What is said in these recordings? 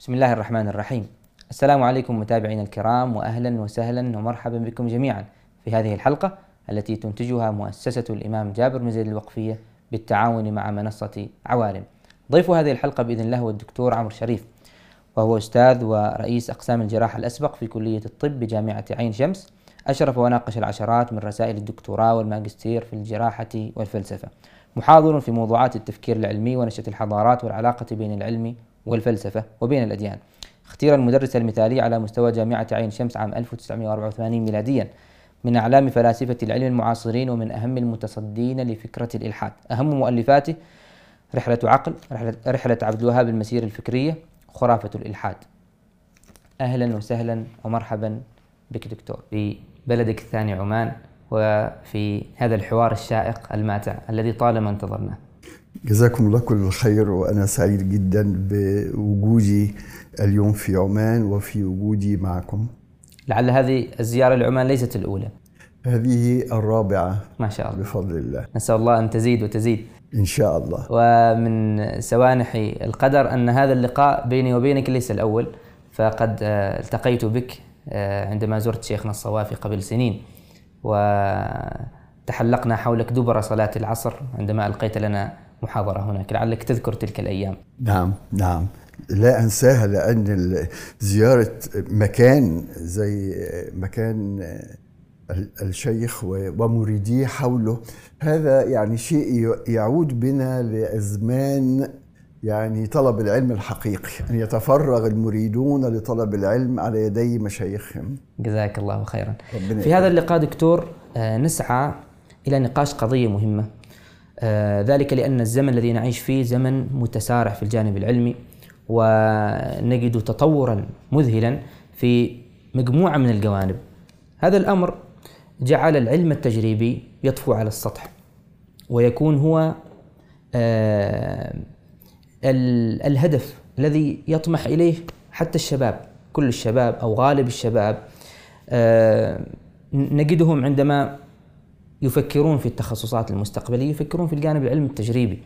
بسم الله الرحمن الرحيم السلام عليكم متابعينا الكرام واهلا وسهلا ومرحبا بكم جميعا في هذه الحلقة التي تنتجها مؤسسة الإمام جابر بن زيد الوقفية بالتعاون مع منصة عوالم. ضيف هذه الحلقة بإذن الله هو الدكتور عمرو شريف وهو أستاذ ورئيس أقسام الجراحه الأسبق في كلية الطب بجامعة عين شمس. أشرف وناقش العشرات من رسائل الدكتوراه والماجستير في الجراحة والفلسفة. محاضر في موضوعات التفكير العلمي ونشأة الحضارات والعلاقة بين العلم والفلسفة وبين الأديان. اختير المدرس المثالي على مستوى جامعة عين شمس عام 1984 ميلاديا. من أعلام فلاسفة العلم المعاصرين ومن أهم المتصدين لفكرة الإلحاد. أهم مؤلفاته رحلة عقل رحلة, عبد الوهاب المسير الفكرية خرافة الإلحاد. أهلا وسهلا ومرحبا بك دكتور. في بلدك الثاني عمان وفي هذا الحوار الشائق الماتع الذي طالما انتظرناه. جزاكم الله كل الخير وأنا سعيد جدا بوجودي اليوم في عمان وفي وجودي معكم. لعل هذه الزيارة لعمان ليست الأولى. هذه الرابعة ما شاء الله. بفضل الله. نسأل الله أن تزيد وتزيد. إن شاء الله. ومن سوانح القدر أن هذا اللقاء بيني وبينك ليس الأول فقد آه، التقيت بك آه، عندما زرت شيخنا الصوافي قبل سنين وتحلقنا حولك دبر صلاة العصر عندما ألقيت لنا محاضرة هناك لعلك تذكر تلك الأيام. نعم نعم. لا أنساها لأن زيارة مكان زي مكان الشيخ ومريديه حوله هذا يعني شيء يعود بنا لأزمان يعني طلب العلم الحقيقي أن يتفرغ المريدون لطلب العلم على يدي مشايخهم. جزاك الله خيرا. في هذا اللقاء دكتور آه، نسعى إلى نقاش قضية مهمة. ذلك لأن الزمن الذي نعيش فيه زمن متسارع في الجانب العلمي ونجد تطورا مذهلا في مجموعة من الجوانب. هذا الأمر جعل العلم التجريبي يطفو على السطح ويكون هو آه الهدف الذي يطمح إليه حتى الشباب كل الشباب أو غالب الشباب. آه، نجدهم عندما يفكرون في التخصصات المستقبلية يفكرون في الجانب العلم التجريبي.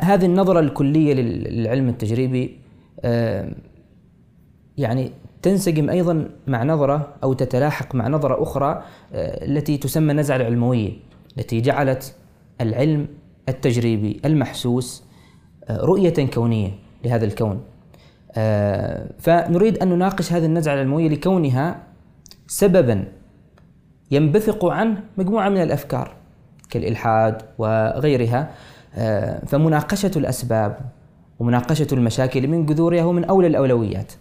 هذه النظرة الكلية للعلم التجريبي آه، يعني تنسجم أيضا مع نظرة أو تتلاحق مع نظرة أخرى آه، التي تسمى النزعه العلمويه التي جعلت العلم التجريبي المحسوس رؤية كونية لهذا الكون. آه، فنريد أن نناقش هذه النزعة العلموية لكونها سببا ينبثق عنه مجموعة من الأفكار كالإلحاد وغيرها آه، فمناقشة الأسباب ومناقشة المشاكل من جذورها هو من أولى الأولويات.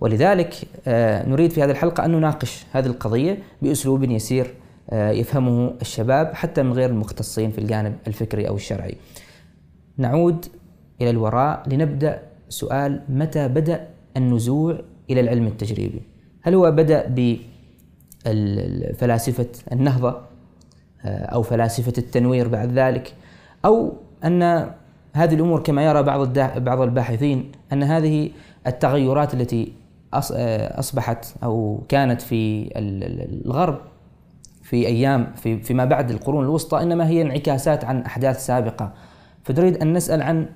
ولذلك آه، نريد في هذه الحلقة أن نناقش هذه القضية بأسلوب يسير يفهمه الشباب حتى من غير المختصين في الجانب الفكري أو الشرعي. نعود إلى الوراء لنبدأ سؤال متى بدأ النزوع إلى العلم التجريبي؟ هل هو بدأ بفلاسفة النهضة آه، أو فلاسفة التنوير بعد ذلك أو أن هذه الأمور كما يرى بعض بعض الباحثين أن هذه التغيرات التي آه، أصبحت أو كانت في الغرب في أيام في فيما بعد القرون الوسطى إنما هي انعكاسات عن أحداث سابقة. فنريد أن نسأل عن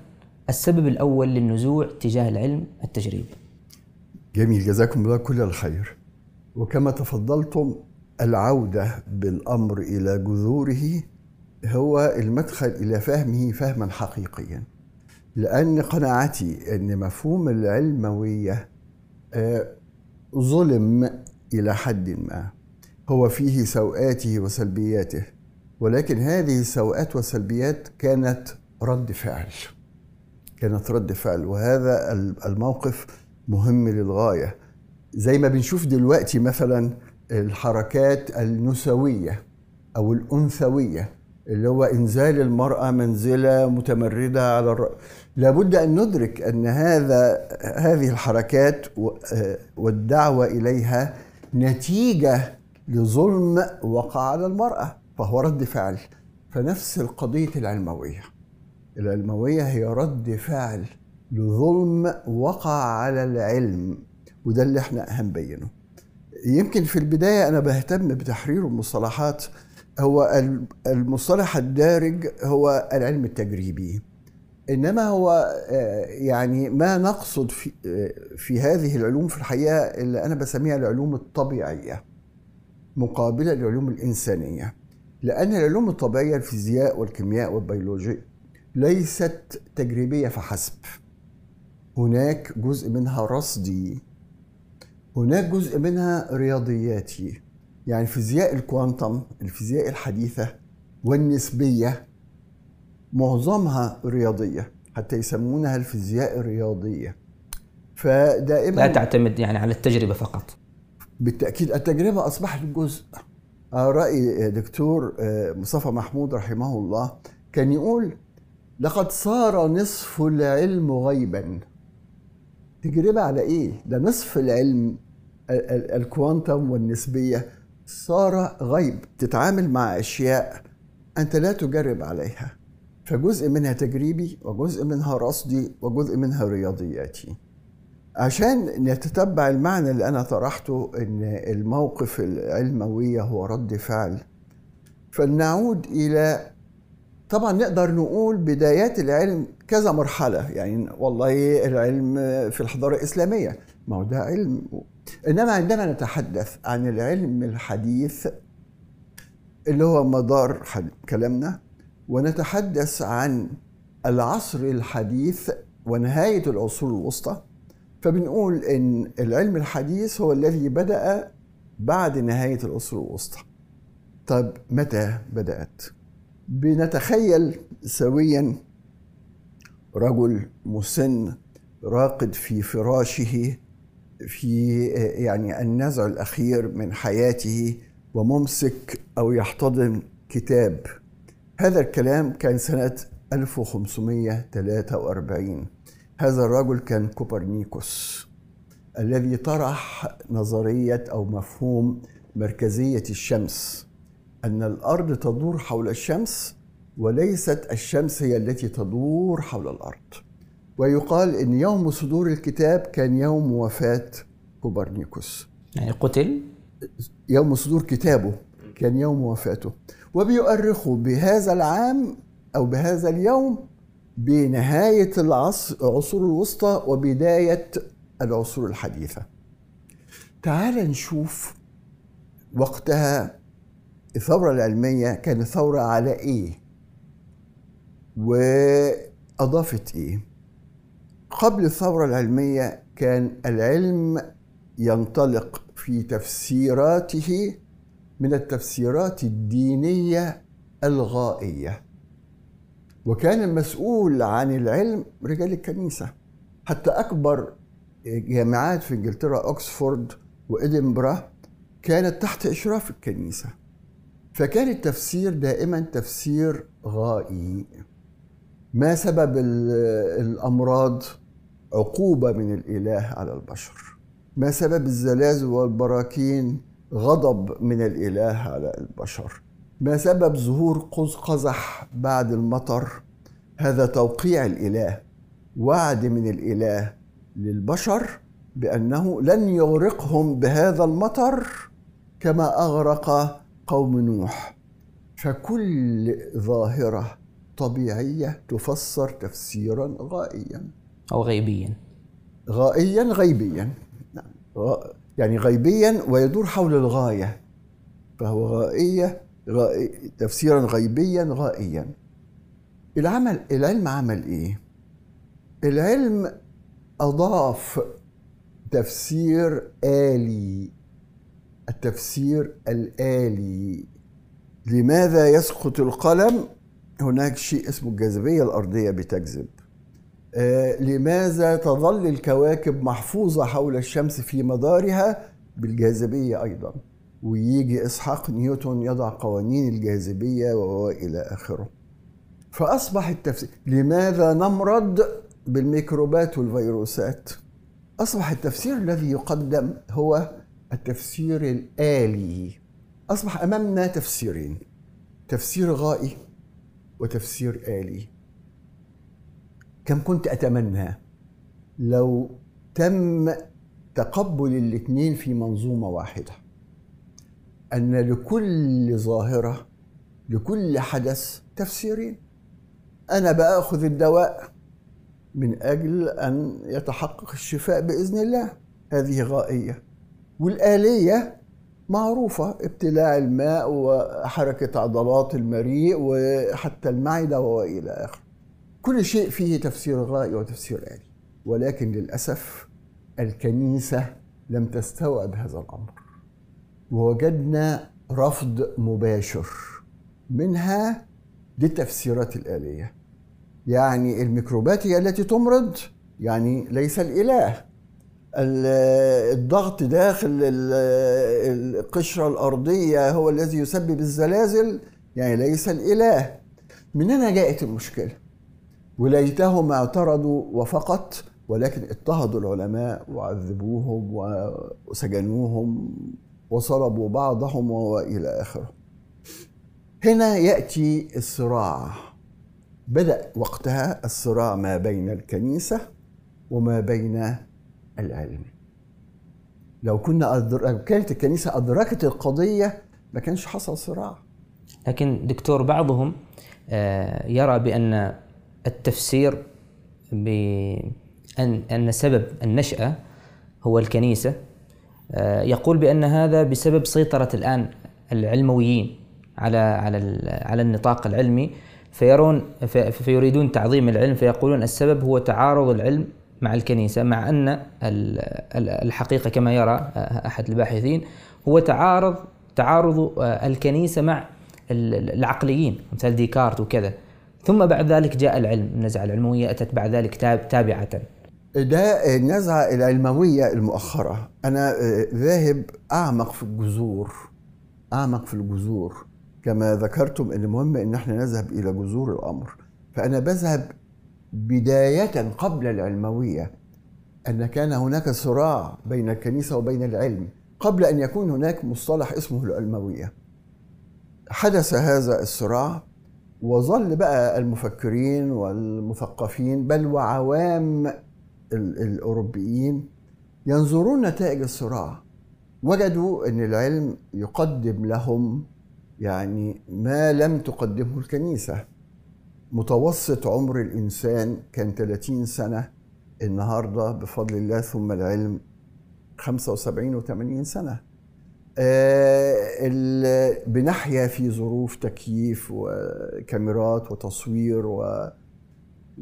السبب الأول للنزوع تجاه العلم التجريبي جميل جزاكم الله كل الخير. وكما تفضلتم العودة بالأمر إلى جذوره هو المدخل إلى فهمه فهما حقيقيا. لأن قناعتي أن مفهوم العلموية آه، ظلم إلى حد ما. هو فيه سوءاته وسلبياته ولكن هذه السوءات والسلبيات كانت رد فعل. كانت رد فعل وهذا الموقف مهم للغاية. زي ما بنشوف دلوقتي مثلا الحركات النسوية أو الأنثوية اللي هو إنزال المرأة منزلة متمردة على الر... لابد أن ندرك أن هذا هذه الحركات والدعوة إليها نتيجة لظلم وقع على المرأة فهو رد فعل. فنفس القضية العلموية. العلموية هي رد فعل لظلم وقع على العلم. وده اللي إحنا هنبينه يمكن في البداية أنا بهتم بتحرير المصطلحات. هو المصطلح الدارج هو العلم التجريبي. إنما هو آه، يعني ما نقصد في آه، في هذه العلوم في الحقيقة اللي أنا بسميها العلوم الطبيعية مقابلة للعلوم الإنسانية. لأن العلوم الطبيعية الفيزياء والكيمياء والبيولوجيا ليست تجريبية فحسب. هناك جزء منها رصدي هناك جزء منها رياضياتي يعني فيزياء الكوانتم الفيزياء الحديثة والنسبية معظمها رياضية حتى يسمونها الفيزياء الرياضية. فدائما لا تعتمد يعني على التجربة فقط. بالتأكيد التجربة أصبحت جزء. رأي دكتور آه، مصطفى محمود رحمه الله كان يقول لقد صار نصف العلم غيبا. تجربة على إيه؟ ده نصف العلم الكوانتم والنسبية. صار غيب تتعامل مع أشياء أنت لا تجرب عليها. فجزء منها تجريبي وجزء منها رصدي وجزء منها رياضياتي. عشان نتتبع المعنى اللي أنا طرحته إن الموقف العلموية هو رد فعل فلنعود إلى طبعا نقدر نقول بدايات العلم كذا مرحلة يعني والله العلم في الحضارة الإسلامية. ما هو ده علم. إنما عندما نتحدث عن العلم الحديث اللي هو مدار كلامنا ونتحدث عن العصر الحديث ونهاية العصور الوسطى فبنقول إن العلم الحديث هو الذي بدأ بعد نهاية العصور الوسطى. طيب متى بدأت؟ بنتخيل سويا رجل مسن راقد في فراشه في يعني النزع الأخير من حياته وممسك أو يحتضن كتاب. هذا الكلام كان سنة 1543 هذا الرجل كان كوبرنيكوس الذي طرح نظرية أو مفهوم مركزية الشمس. أن الأرض تدور حول الشمس وليست الشمس هي التي تدور حول الأرض. ويقال إن يوم صدور الكتاب كان يوم وفاة كوبرنيكوس. يعني قتل؟ يوم صدور كتابه كان يوم وفاته. وبيؤرخوا بهذا العام أو بهذا اليوم بنهاية العصر العصور الوسطى وبداية العصور الحديثة. تعال نشوف وقتها الثورة العلمية كانت ثورة على إيه؟ وأضافت إيه؟ قبل الثورة العلمية كان العلم ينطلق في تفسيراته من التفسيرات الدينية الغائية وكان المسؤول عن العلم رجال الكنيسة حتى أكبر جامعات في إنجلترا أوكسفورد وإدنبرا كانت تحت إشراف الكنيسة فكان التفسير دائما تفسير غائي. ما سبب الأمراض؟ عقوبة من الإله على البشر. ما سبب الزلازل والبراكين؟ غضب من الإله على البشر. ما سبب ظهور قزح بعد المطر؟ هذا توقيع الإله. وعد من الإله للبشر بأنه لن يغرقهم بهذا المطر كما أغرق قوم نوح فكل ظاهرة طبيعية تفسر تفسيرا غائيا. أو غيبيا. غائيا غيبيا. يعني غيبيا ويدور حول الغاية. فهو غائية غائي تفسيرا غيبيا غائيا. العمل العلم عمل إيه؟ العلم أضاف تفسير آلي التفسير الآلي. لماذا يسقط القلم؟ هناك شيء اسمه الجاذبية الأرضية بتجذب. آه لماذا تظل الكواكب محفوظة حول الشمس في مدارها؟ بالجاذبية أيضا. ويجي إسحاق نيوتن يضع قوانين الجاذبية وإلى آخره. فأصبح التفسير لماذا نمرض بالميكروبات والفيروسات؟ أصبح التفسير الذي يقدم هو التفسير الآلي. أصبح أمامنا تفسيرين تفسير غائي وتفسير آلي. كم كنت أتمنى لو تم تقبل الاثنين في منظومة واحدة. أن لكل ظاهرة لكل حدث تفسيرين. أنا بأخذ الدواء من أجل أن يتحقق الشفاء بإذن الله. هذه غائية. والآلية معروفة ابتلاع الماء وحركة عضلات المريء وحتى المعدة وإلى آخره. كل شيء فيه تفسير غائي وتفسير آلي ولكن للأسف الكنيسة لم تستوعب هذا الأمر. ووجدنا رفض مباشر منها للتفسيرات الآلية يعني الميكروبات هي التي تمرض يعني ليس الإله. الضغط داخل القشرة الأرضية هو الذي يسبب الزلازل يعني ليس الإله. من هنا جاءت المشكلة. وليتهم اعترضوا وفقط ولكن اضطهدوا العلماء وعذبوهم وسجنوهم وصلبوا بعضهم وإلى آخره. هنا يأتي الصراع. بدأ وقتها الصراع ما بين الكنيسة وما بين العلم. لو كنا أدر... لو كانت الكنيسة أدركت القضية ما كانش حصل صراع. لكن دكتور بعضهم آه، يرى بأن التفسير بان ان سبب النشأة هو الكنيسة. آه، يقول بأن هذا بسبب سيطرة الآن العلمويين على على على النطاق العلمي. فيرون فيريدون تعظيم العلم فيقولون السبب هو تعارض العلم مع الكنيسة مع أن الحقيقة كما يرى أحد الباحثين هو تعارض تعارض الكنيسة مع العقليين مثل ديكارت وكذا. ثم بعد ذلك جاء العلم النزعة العلموية أتت بعد ذلك تابعة. ده النزعة العلموية المؤخرة. أنا ذاهب أعمق في الجذور أعمق في الجذور. كما ذكرتم أن مهم أن إحنا نذهب إلى جذور الأمر. فأنا بذهب بداية قبل العلموية أن كان هناك صراع بين الكنيسة وبين العلم قبل أن يكون هناك مصطلح اسمه العلموية. حدث هذا الصراع وظل بقى المفكرين والمثقفين بل وعوام الأوروبيين ينظرون نتائج الصراع. وجدوا أن العلم يقدم لهم يعني ما لم تقدمه الكنيسة. متوسط عمر الإنسان كان 30 سنة النهاردة بفضل الله ثم العلم 75 و 80 سنة. آه بنحيا في ظروف تكييف وكاميرات وتصوير و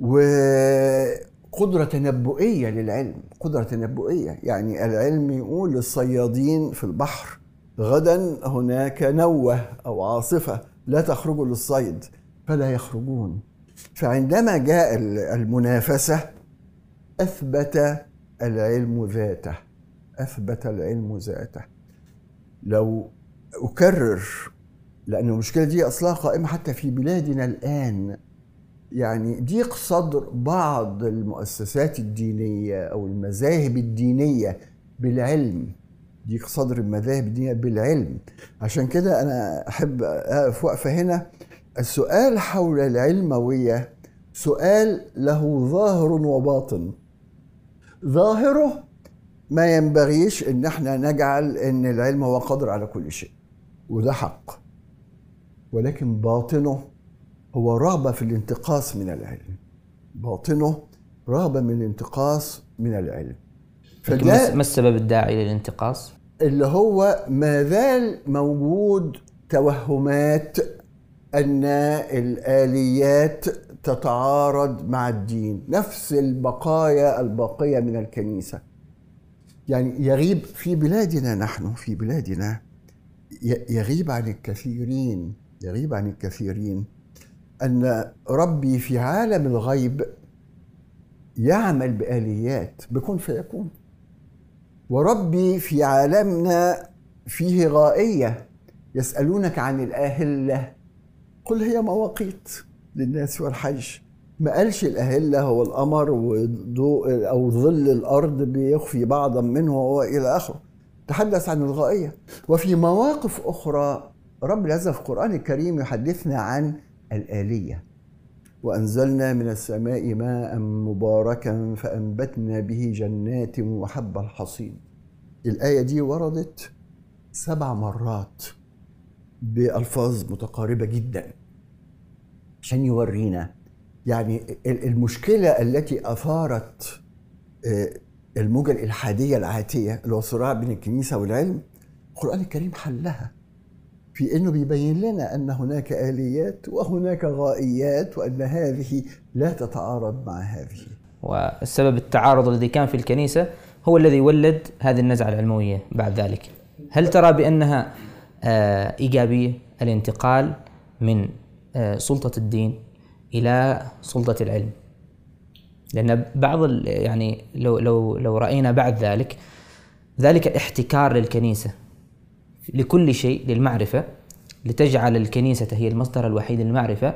وقدرة تنبؤية للعلم قدرة تنبؤية. يعني العلم يقول للصيادين في البحر غدا هناك نوة أو عاصفة لا تخرجوا للصيد. فلا يخرجون. فعندما جاء المنافسة أثبت العلم ذاته. أثبت العلم ذاته. لو أكرر لأن المشكلة دي أصلها قائمة حتى في بلادنا الآن. يعني ضيق صدر بعض المؤسسات الدينية أو المذاهب الدينية بالعلم. ضيق صدر المذاهب الدينية بالعلم. عشان كده أنا أحب أقف وقفة هنا. السؤال حول العلموية سؤال له ظاهر وباطن. ظاهره ما ينبغيش إن إحنا نجعل إن العلم هو قادر على كل شيء وده حق. ولكن باطنه هو رغبة في الانتقاص من العلم. باطنه رغبة من الانتقاص من العلم. فده ما السبب الداعي للانتقاص؟ اللي هو ما زال موجود توهمات أن الآليات تتعارض مع الدين. نفس البقايا الباقية من الكنيسة. يعني يغيب في بلادنا نحن في بلادنا يغيب عن الكثيرين يغيب عن الكثيرين أن ربي في عالم الغيب يعمل بآليات بكون فيكون. وربي في عالمنا فيه غائية يسألونك عن الأهلة. قل هي مواقيت للناس والحج ما قالش الأهلة هو القمر وضوء أو ظل الأرض بيخفي بعضا منه وإلى آخره. تحدث عن الغائية. وفي مواقف أخرى رب العزة في القرآن الكريم يحدثنا عن الآلية. وأنزلنا من السماء ماء مباركا فأنبتنا به جنات وحب الحصيد الآية دي وردت سبع مرات بألفاظ متقاربة جدا. عشان يورينا يعني المشكلة التي أثارت آه، الموجة الإلحادية العاتية اللي هو الصراع بين الكنيسة والعلم القرآن الكريم حلها في إنه بيبين لنا أن هناك آليات وهناك غائيات وأن هذه لا تتعارض مع هذه. والسبب التعارض الذي كان في الكنيسة هو الذي ولد هذه النزعة العلموية بعد ذلك. هل ترى بأنها آه، إيجابية الانتقال من آه، سلطة الدين إلى سلطة العلم؟ لأن بعض يعني لو لو لو رأينا بعد ذلك ذلك احتكار للكنيسة. لكل شيء للمعرفة. لتجعل الكنيسة هي المصدر الوحيد للمعرفة.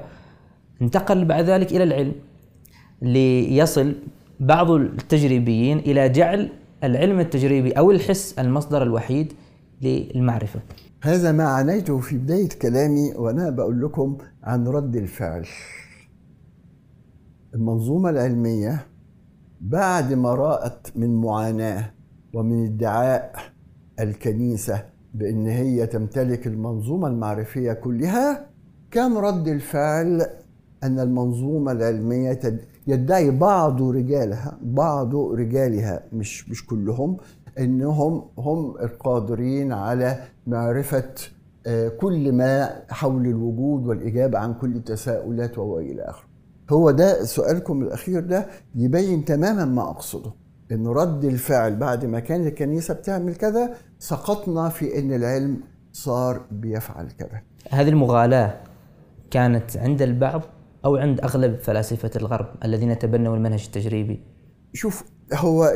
انتقل بعد ذلك إلى العلم. ليصل بعض التجريبيين إلى جعل العلم التجريبي أو الحس المصدر الوحيد للمعرفة. هذا ما عنيته في بداية كلامي وأنا بقول لكم عن رد الفعل. المنظومة العلمية بعد ما رأت من معاناة ومن ادعاء الكنيسة بأن هي تمتلك المنظومة المعرفية كلها كان رد الفعل أن المنظومة العلمية يدعي بعض رجالها بعض رجالها مش مش كلهم إنهم هم القادرين على معرفة آه، كل ما حول الوجود والإجابة عن كل التساؤلات والى آخره. هو ده سؤالكم الأخير ده يبين تماما ما أقصده. إن رد الفعل بعد ما كان الكنيسة بتعمل كذا سقطنا في إن العلم صار بيفعل كذا هذه المغالاة كانت عند البعض أو عند أغلب فلاسفة الغرب الذين تبنوا المنهج التجريبي شوف هو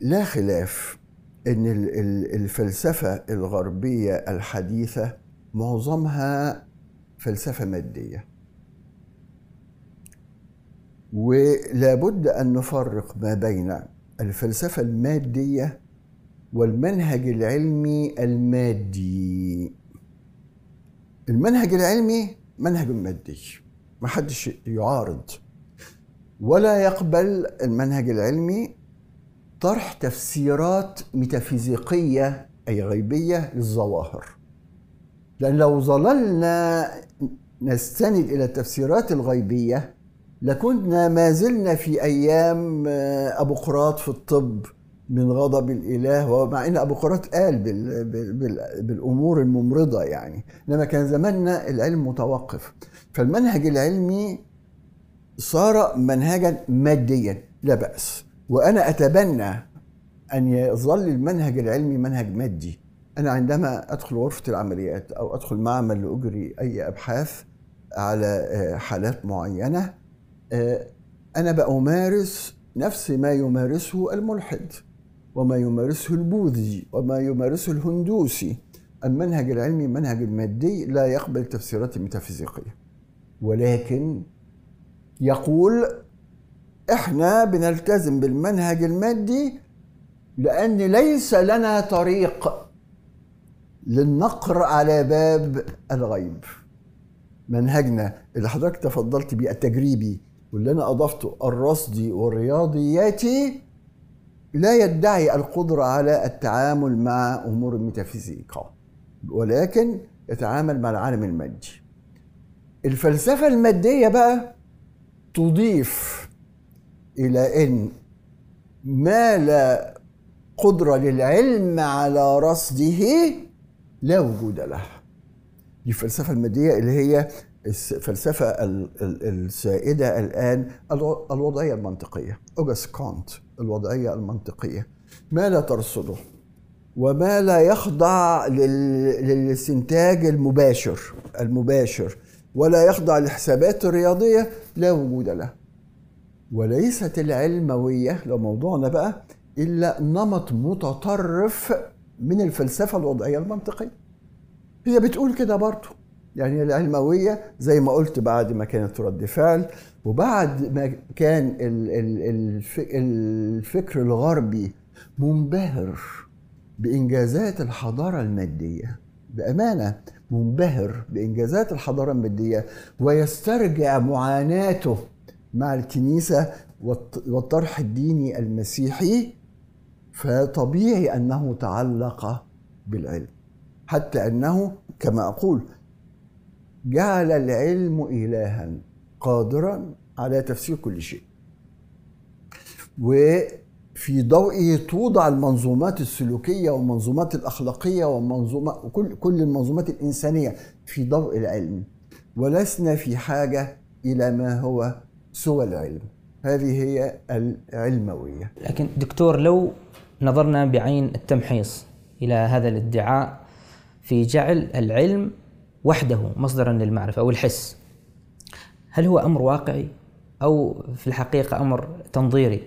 لا خلاف إن الفلسفة الغربية الحديثة معظمها فلسفة مادية. ولابد أن نفرق ما بين الفلسفة المادية والمنهج العلمي المادي. المنهج العلمي منهج مادي ما حدش يعارض ولا يقبل المنهج العلمي طرح تفسيرات ميتافيزيقية أي غيبية للظواهر. لأن لو ظللنا نستند إلى التفسيرات الغيبية لكنا ما زلنا في أيام آه، أبو قراط في الطب من غضب الإله ومع إن أبو قراط قال بال بال بالأمور الممرضة يعني إنما كان زماننا العلم متوقف. فالمنهج العلمي صار منهجا ماديا لا بأس. وأنا أتبنى أن يظل المنهج العلمي منهج مادي. أنا عندما أدخل غرفة العمليات أو أدخل معمل لاجري أي أبحاث على آه، حالات معينة آه، أنا بأمارس نفس ما يمارسه الملحد وما يمارسه البوذي وما يمارسه الهندوسي. المنهج العلمي منهج المادي لا يقبل تفسيرات ميتافيزيقية ولكن يقول إحنا بنلتزم بالمنهج المادي لأن ليس لنا طريق للنقر على باب الغيب. منهجنا اللي حضرتك تفضلت بيه التجريبي واللي أنا أضفته الرصدي والرياضياتي لا يدعي القدرة على التعامل مع أمور الميتافيزيقا ولكن يتعامل مع العالم المادي. الفلسفة المادية بقى تضيف إلى إن ما لا قدره للعلم على رصده لا وجود له. دي الفلسفه المادية اللي هي الفلسفة السائدة الآن الوضعية المنطقية. أوجست كونت الوضعية المنطقية. ما لا ترصده وما لا يخضع للاستنتاج المباشر المباشر ولا يخضع للحسابات الرياضية لا وجود له. وليست العلموية لو موضوعنا بقى إلا نمط متطرف من الفلسفة الوضعية المنطقية. هي بتقول كده برضه يعني العلموية زي ما قلت بعد ما كانت رد فعل وبعد ما كان الفكر الغربي منبهر بإنجازات الحضارة المادية. بأمانة منبهر بإنجازات الحضارة المادية ويسترجع معاناته مع الكنيسة والطرح الديني المسيحي فطبيعي أنه تعلق بالعلم. حتى أنه كما أقول جعل العلم إلها قادرا على تفسير كل شيء. وفي ضوئه توضع المنظومات السلوكية والمنظومات الأخلاقية ومنظومة وكل كل المنظومات الإنسانية في ضوء العلم. ولسنا في حاجة إلى ما هو سوى العلم. هذه هي العلموية. لكن دكتور لو نظرنا بعين التمحيص إلى هذا الادعاء في جعل العلم وحده مصدرا للمعرفة أو الحس هل هو أمر واقعي أو في الحقيقة أمر تنظيري؟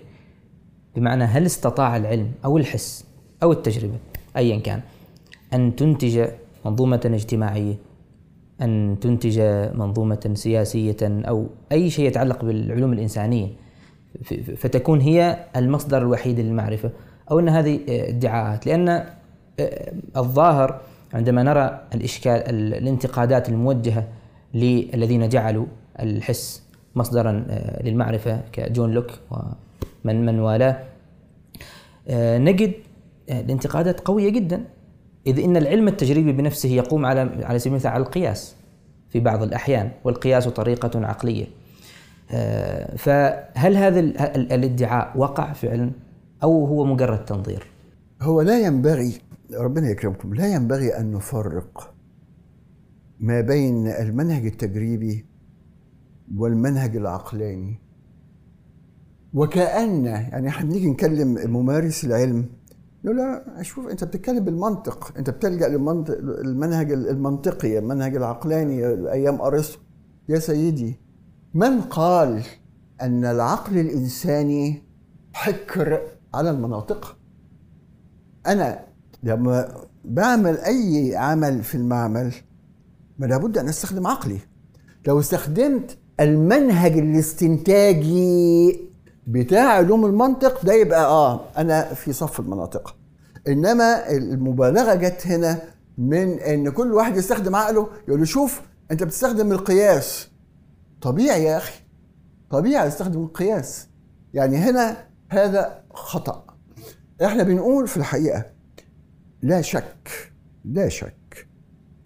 بمعنى هل استطاع العلم أو الحس أو التجربة أيا كان أن تنتج منظومة اجتماعية أن تنتج منظومة سياسية أو أي شيء يتعلق بالعلوم الإنسانية. فتكون هي المصدر الوحيد للمعرفة أو أن هذه ادعاءات. لأن آه، الظاهر عندما نرى الإشكال الانتقادات الموجهة للذين جعلوا الحس مصدرا آه، للمعرفة كجون لوك ومن من والاه آه، نجد الانتقادات قوية جدا. إذ إن العلم التجريبي بنفسه يقوم على على سبيل المثال على القياس في بعض الأحيان والقياس طريقة عقلية. آه، فهل هذا الادعاء وقع فعلا أو هو مجرد تنظير؟ هو لا ينبغي ربنا يكرمكم لا ينبغي أن نفرق ما بين المنهج التجريبي والمنهج العقلاني. وكأن يعني إحنا بنيجي نكلم ممارس العلم لا شوف أنت بتتكلم بالمنطق. أنت بتلجأ للمنطق المنهج المنطقي المنهج العقلاني أيام أرسطو. يا سيدي من قال أن العقل الإنساني حكر على المناطق؟ أنا لما بعمل أي عمل في المعمل ما لابد أن أستخدم عقلي. لو استخدمت المنهج الاستنتاجي بتاع علوم المنطق ده يبقى آه أنا في صف المناطق. إنما المبالغة جت هنا من إن كل واحد يستخدم عقله يقول له شوف أنت بتستخدم القياس. طبيعي يا أخي. طبيعي استخدم القياس. يعني هنا هذا خطأ. إحنا بنقول في الحقيقة لا شك لا شك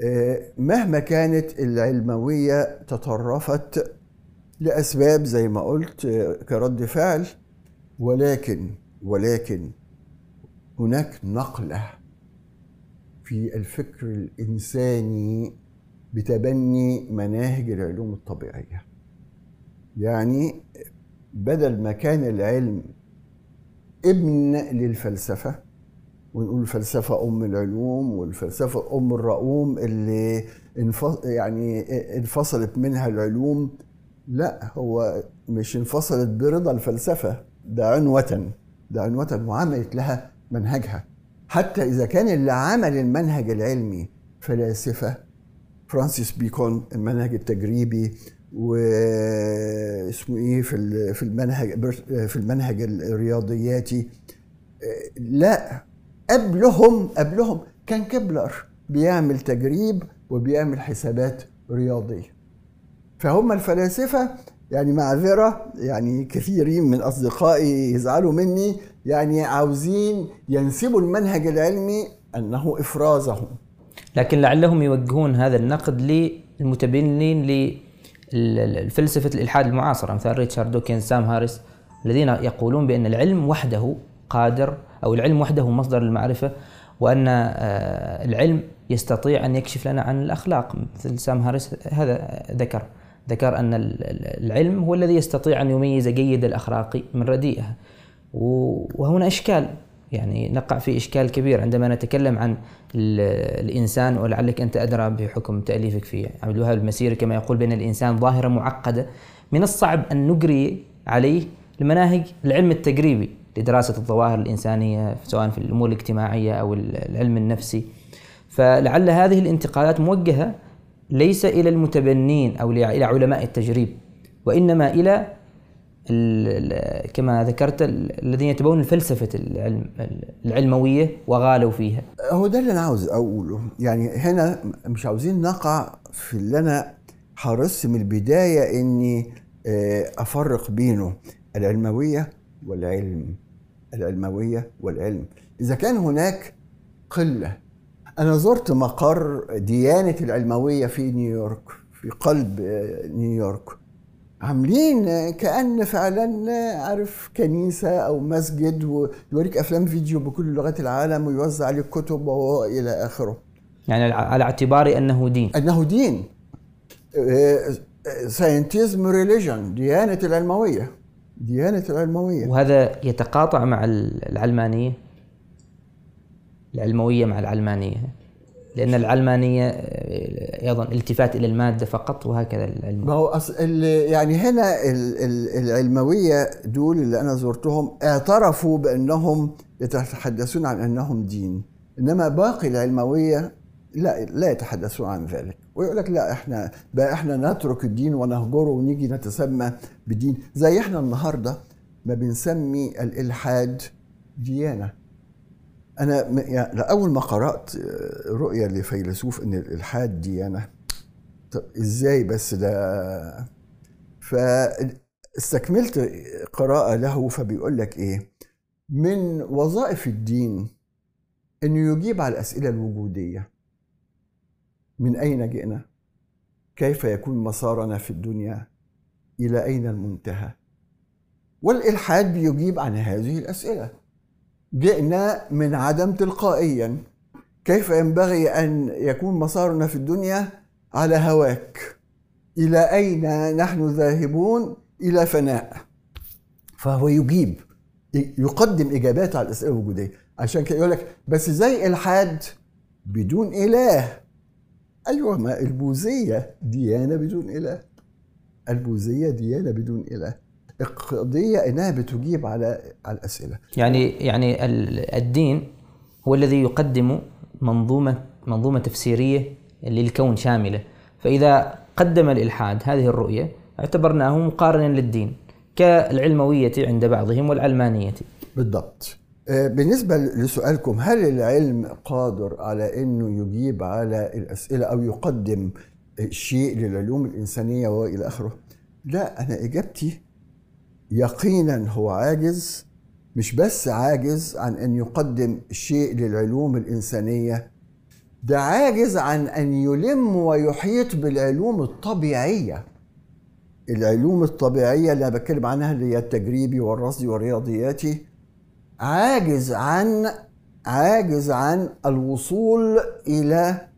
آه، مهما كانت العلموية تطرفت لأسباب زي ما قلت كرد فعل. ولكن ولكن هناك نقلة في الفكر الإنساني بتبني مناهج العلوم الطبيعية. يعني بدل ما كان العلم ابن للفلسفة ونقول الفلسفة أم العلوم والفلسفة أم الرؤوم اللي يعني انفصلت منها العلوم لا هو مش انفصلت برضا الفلسفة ده عنوة ده عنوة وعملت لها منهجها. حتى إذا كان اللي عمل المنهج العلمي فلاسفة فرانسيس بيكون المنهج التجريبي واسمه إيه في في المنهج في المنهج الرياضياتي لا قبلهم قبلهم كان كبلر بيعمل تجريب وبيعمل حسابات رياضية. فهم الفلاسفة يعني معذرة يعني كثيرين من أصدقائي يزعلوا مني يعني عاوزين ينسبوا المنهج العلمي أنه إفرازهم. لكن لعلهم يوجهون هذا النقد للمتبنين لفلسفة الإلحاد المعاصرة مثل ريتشارد دوكنز سام هاريس الذين يقولون بأن العلم وحده قادر أو العلم وحده مصدر المعرفة وأن آه، العلم يستطيع أن يكشف لنا عن الأخلاق. مثل سام هاريس هذا ذكر. ذكر أن العلم هو الذي يستطيع أن يميز جيد الأخلاق من رديئها وهنا إشكال يعني نقع في إشكال كبير عندما نتكلم عن الإنسان ولعلك أنت أدرى بحكم تأليفك في عبد الوهاب المسيري كما يقول بأن الإنسان ظاهرة معقدة. من الصعب أن نجري عليه المناهج العلم التجريبي لدراسة الظواهر الإنسانية سواء في الأمور الاجتماعية أو العلم النفسي. فلعل هذه الانتقادات موجهة ليس إلى المتبنين أو إلى علماء التجريب وإنما إلى كما ذكرت الذين يتبعون الفلسفة العلم العلموية وغالوا فيها. هو ده اللي أنا عاوز أقوله. يعني هنا مش عاوزين نقع في اللي أنا حرصت من البداية إني آه، أفرق بينه العلموية والعلم العلموية والعلم. إذا كان هناك قلة أنا زرت مقر ديانة العلموية في نيويورك في قلب نيويورك. عاملين كأن فعلا عارف كنيسة أو مسجد ويوريك أفلام فيديو بكل لغات العالم ويوزع عليك كتب وإلى آخره. يعني على اعتبار أنه دين. أنه دين. scientism religion ديانة العلموية. ديانة العلموية. وهذا يتقاطع مع العلمانية؟ العلموية مع العلمانية. لأن العلمانية آه، أيضا التفات إلى المادة فقط وهكذا العلم. ما هو أصل يعني هنا العلموية دول اللي أنا زرتهم اعترفوا بأنهم يتحدثون عن أنهم دين. إنما باقي العلموية لا لا يتحدثون عن ذلك. ويقول لك لا إحنا بقى إحنا نترك الدين ونهجره ونيجي نتسمى بدين. زي إحنا النهارده ما بنسمي الإلحاد ديانه أنا يعني أول ما قرأت رؤيه لفيلسوف إن الالحاد ديانه طب إزاي بس ده؟ فاستكملت قراءة له فبيقول لك إيه؟ من وظائف الدين انه يجيب على الأسئلة الوجودية. من أين جئنا؟ كيف يكون مسارنا في الدنيا؟ إلى أين المنتهى؟ والإلحاد بيجيب عن هذه الأسئلة. جئنا من عدم تلقائيا. كيف ينبغي أن يكون مسارنا في الدنيا على هواك؟ إلى أين نحن ذاهبون؟ إلى فناء. فهو يجيب يقدم إجابات على الأسئلة الوجودية. عشان كده يقول لك بس زي الحاد بدون إله. أيوه ما البوذية ديانة بدون إله. البوذية ديانة بدون إله. القضية إنها بتجيب على على الأسئلة. يعني يعني الدين هو الذي يقدم منظومة منظومة تفسيرية للكون شاملة. فإذا قدم الإلحاد هذه الرؤية اعتبرناه مقارنا للدين كالعلموية عند بعضهم والعلمانيه بالضبط. آه، بالنسبة لسؤالكم هل العلم قادر على أنه يجيب على الأسئلة أو يقدم شيء للعلوم الإنسانية وإلى آخره؟ لا أنا إجابتي يقينا هو عاجز مش بس عاجز عن أن يقدم شيء للعلوم الإنسانية ده عاجز عن أن يلم ويحيط بالعلوم الطبيعية. العلوم الطبيعية اللي أنا بتكلم عنها اللي هي التجريبي والرصدي والرياضياتي عاجز عن عاجز عن الوصول إلى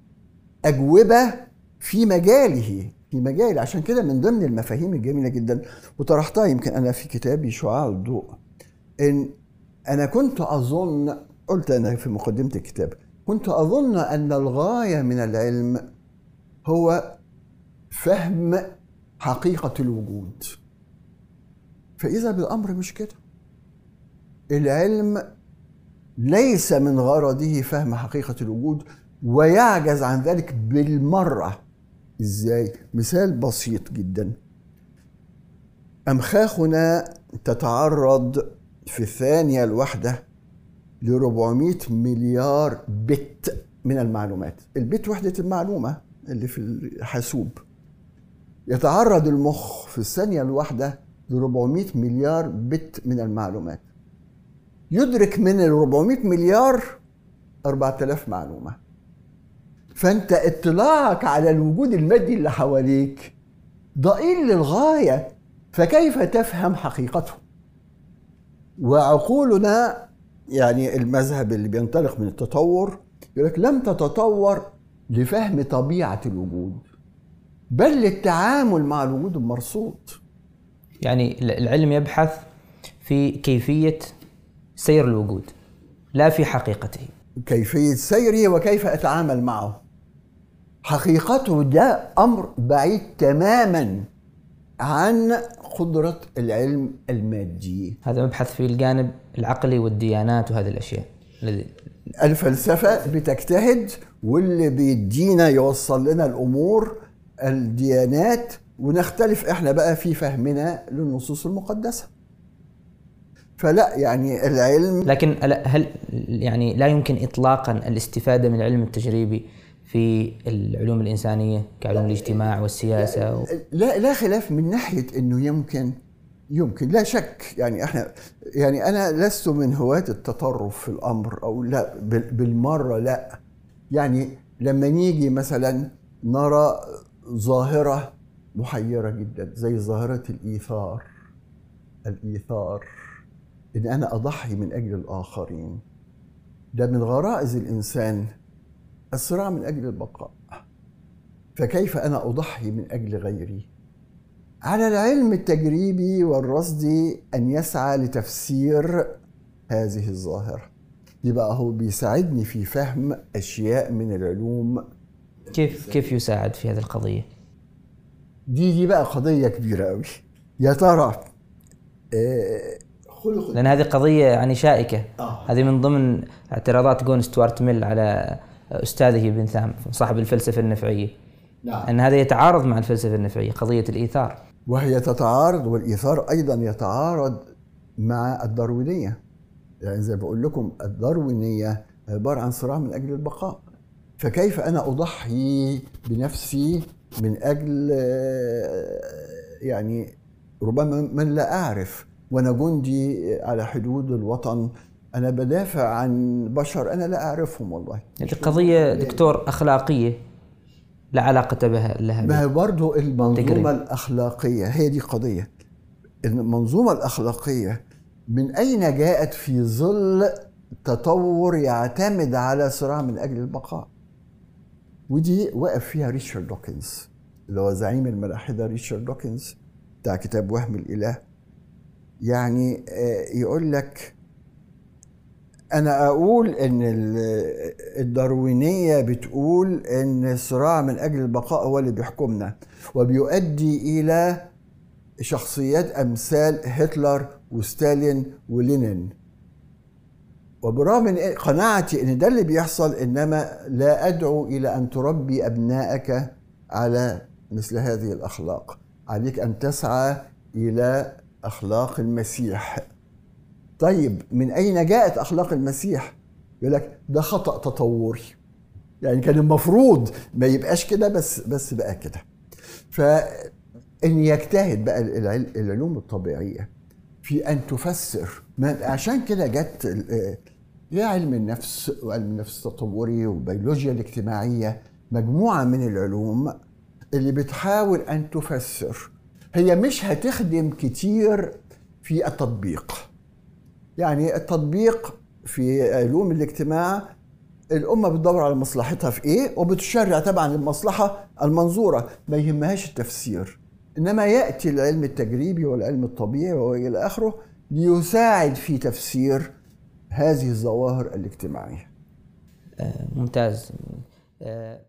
أجوبة في مجاله. في مجال. عشان كده من ضمن المفاهيم الجميلة جدا وطرحتها يمكن أنا في كتابي شعاع الضوء إن أنا كنت أظن قلت أنا في مقدمة الكتاب كنت أظن أن الغاية من العلم هو فهم حقيقة الوجود. فإذا بالأمر مش كده. العلم ليس من غرضه فهم حقيقة الوجود ويعجز عن ذلك بالمرة. إزاي؟ مثال بسيط جدا. أمخاخنا تتعرض في الثانية الواحدة ل 400 مليار بت من المعلومات. البت وحدة المعلومة اللي في الحاسوب. يتعرض المخ في الثانية الواحدة ل 400 مليار بت من المعلومات. يدرك من ال 400 مليار 4000 معلومة. فأنت اطلاعك على الوجود المادي اللي حواليك ضئيل للغاية فكيف تفهم حقيقته؟ وعقولنا يعني المذهب اللي بينطلق من التطور يقول لك لم تتطور لفهم طبيعة الوجود بل للتعامل مع الوجود المرصود يعني العلم يبحث في كيفية سير الوجود لا في حقيقته. كيفية سيره وكيف أتعامل معه. حقيقته ده أمر بعيد تماما عن قدرة العلم المادي. هذا مبحث في الجانب العقلي والديانات وهذه الأشياء. الفلسفة بتجتهد واللي بيدينا يوصل لنا الأمور الديانات ونختلف إحنا بقى في فهمنا للنصوص المقدسة. فلا يعني العلم لكن هل يعني لا يمكن اطلاقا الاستفادة من العلم التجريبي في العلوم الإنسانية كعلوم الاجتماع والسياسة و... لا لا خلاف من ناحية إنه يمكن يمكن. لا شك يعني إحنا يعني أنا لست من هواة التطرف في الأمر أو لا بالمرة لا. يعني لما نيجي مثلا نرى ظاهرة محيرة جدا زي ظاهرة الإيثار. الإيثار إن أنا أضحي من أجل الآخرين. ده من غرائز الإنسان الصراع من أجل البقاء. فكيف أنا أضحي من أجل غيري؟ على العلم التجريبي والرصدي أن يسعى لتفسير هذه الظاهرة. يبقى هو بيساعدني في فهم أشياء من العلوم. كيف كيف يساعد في هذه القضية؟ دي دي بقى قضية كبيرة قوي يا ترى آه، خلق لأن هذه قضية يعني شائكة. آه. هذه من ضمن اعتراضات جون ستوارت ميل على أستاذه ابن ثام صاحب الفلسفة النفعية. نعم. أن هذا يتعارض مع الفلسفة النفعية قضية الإيثار. وهي تتعارض والإيثار أيضا يتعارض مع الداروينية. يعني زي بقول لكم الداروينية عبارة عن صراع من أجل البقاء. فكيف أنا أضحي بنفسي من أجل يعني ربما من لا أعرف وأنا جندي على حدود الوطن أنا بدافع عن بشر أنا لا أعرفهم والله. القضية دكتور أخلاقية لا علاقة بها لها ما هي برضه المنظومة تجري. الأخلاقية هي دي قضية. المنظومة الأخلاقية من أين جاءت في ظل تطور يعتمد على صراع من أجل البقاء؟ ودي وقف فيها ريتشارد دوكنز اللي هو زعيم الملأحدة ريتشارد دوكنز بتاع كتاب وهم الإله. يعني آه، يقول لك أنا أقول إن الداروينية بتقول إن الصراع من أجل البقاء هو اللي بيحكمنا وبيؤدي إلى شخصيات أمثال هتلر وستالين ولينين. وبرغم من قناعتي إن ده اللي بيحصل إنما لا أدعو إلى أن تربي أبنائك على مثل هذه الأخلاق. عليك أن تسعى إلى أخلاق المسيح. طيب من أين جاءت أخلاق المسيح؟ يقول لك ده خطأ تطوري. يعني كان المفروض ما يبقاش كده بس بس بقى كده. فإن يجتهد بقى العلوم الطبيعية في أن تفسر. عشان كده جت يا علم النفس وعلم النفس التطوري والبيولوجيا الاجتماعية مجموعة من العلوم اللي بتحاول أن تفسر. هي مش هتخدم كتير في التطبيق. يعني التطبيق في علوم الاجتماع الأمة بتدور على مصلحتها في إيه وبتشرع طبعا المصلحة المنظورة ما يهمهاش التفسير إنما يأتي العلم التجريبي والعلم الطبيعي وإلى آخره ليساعد في تفسير هذه الظواهر الاجتماعية. آه، ممتاز. آه،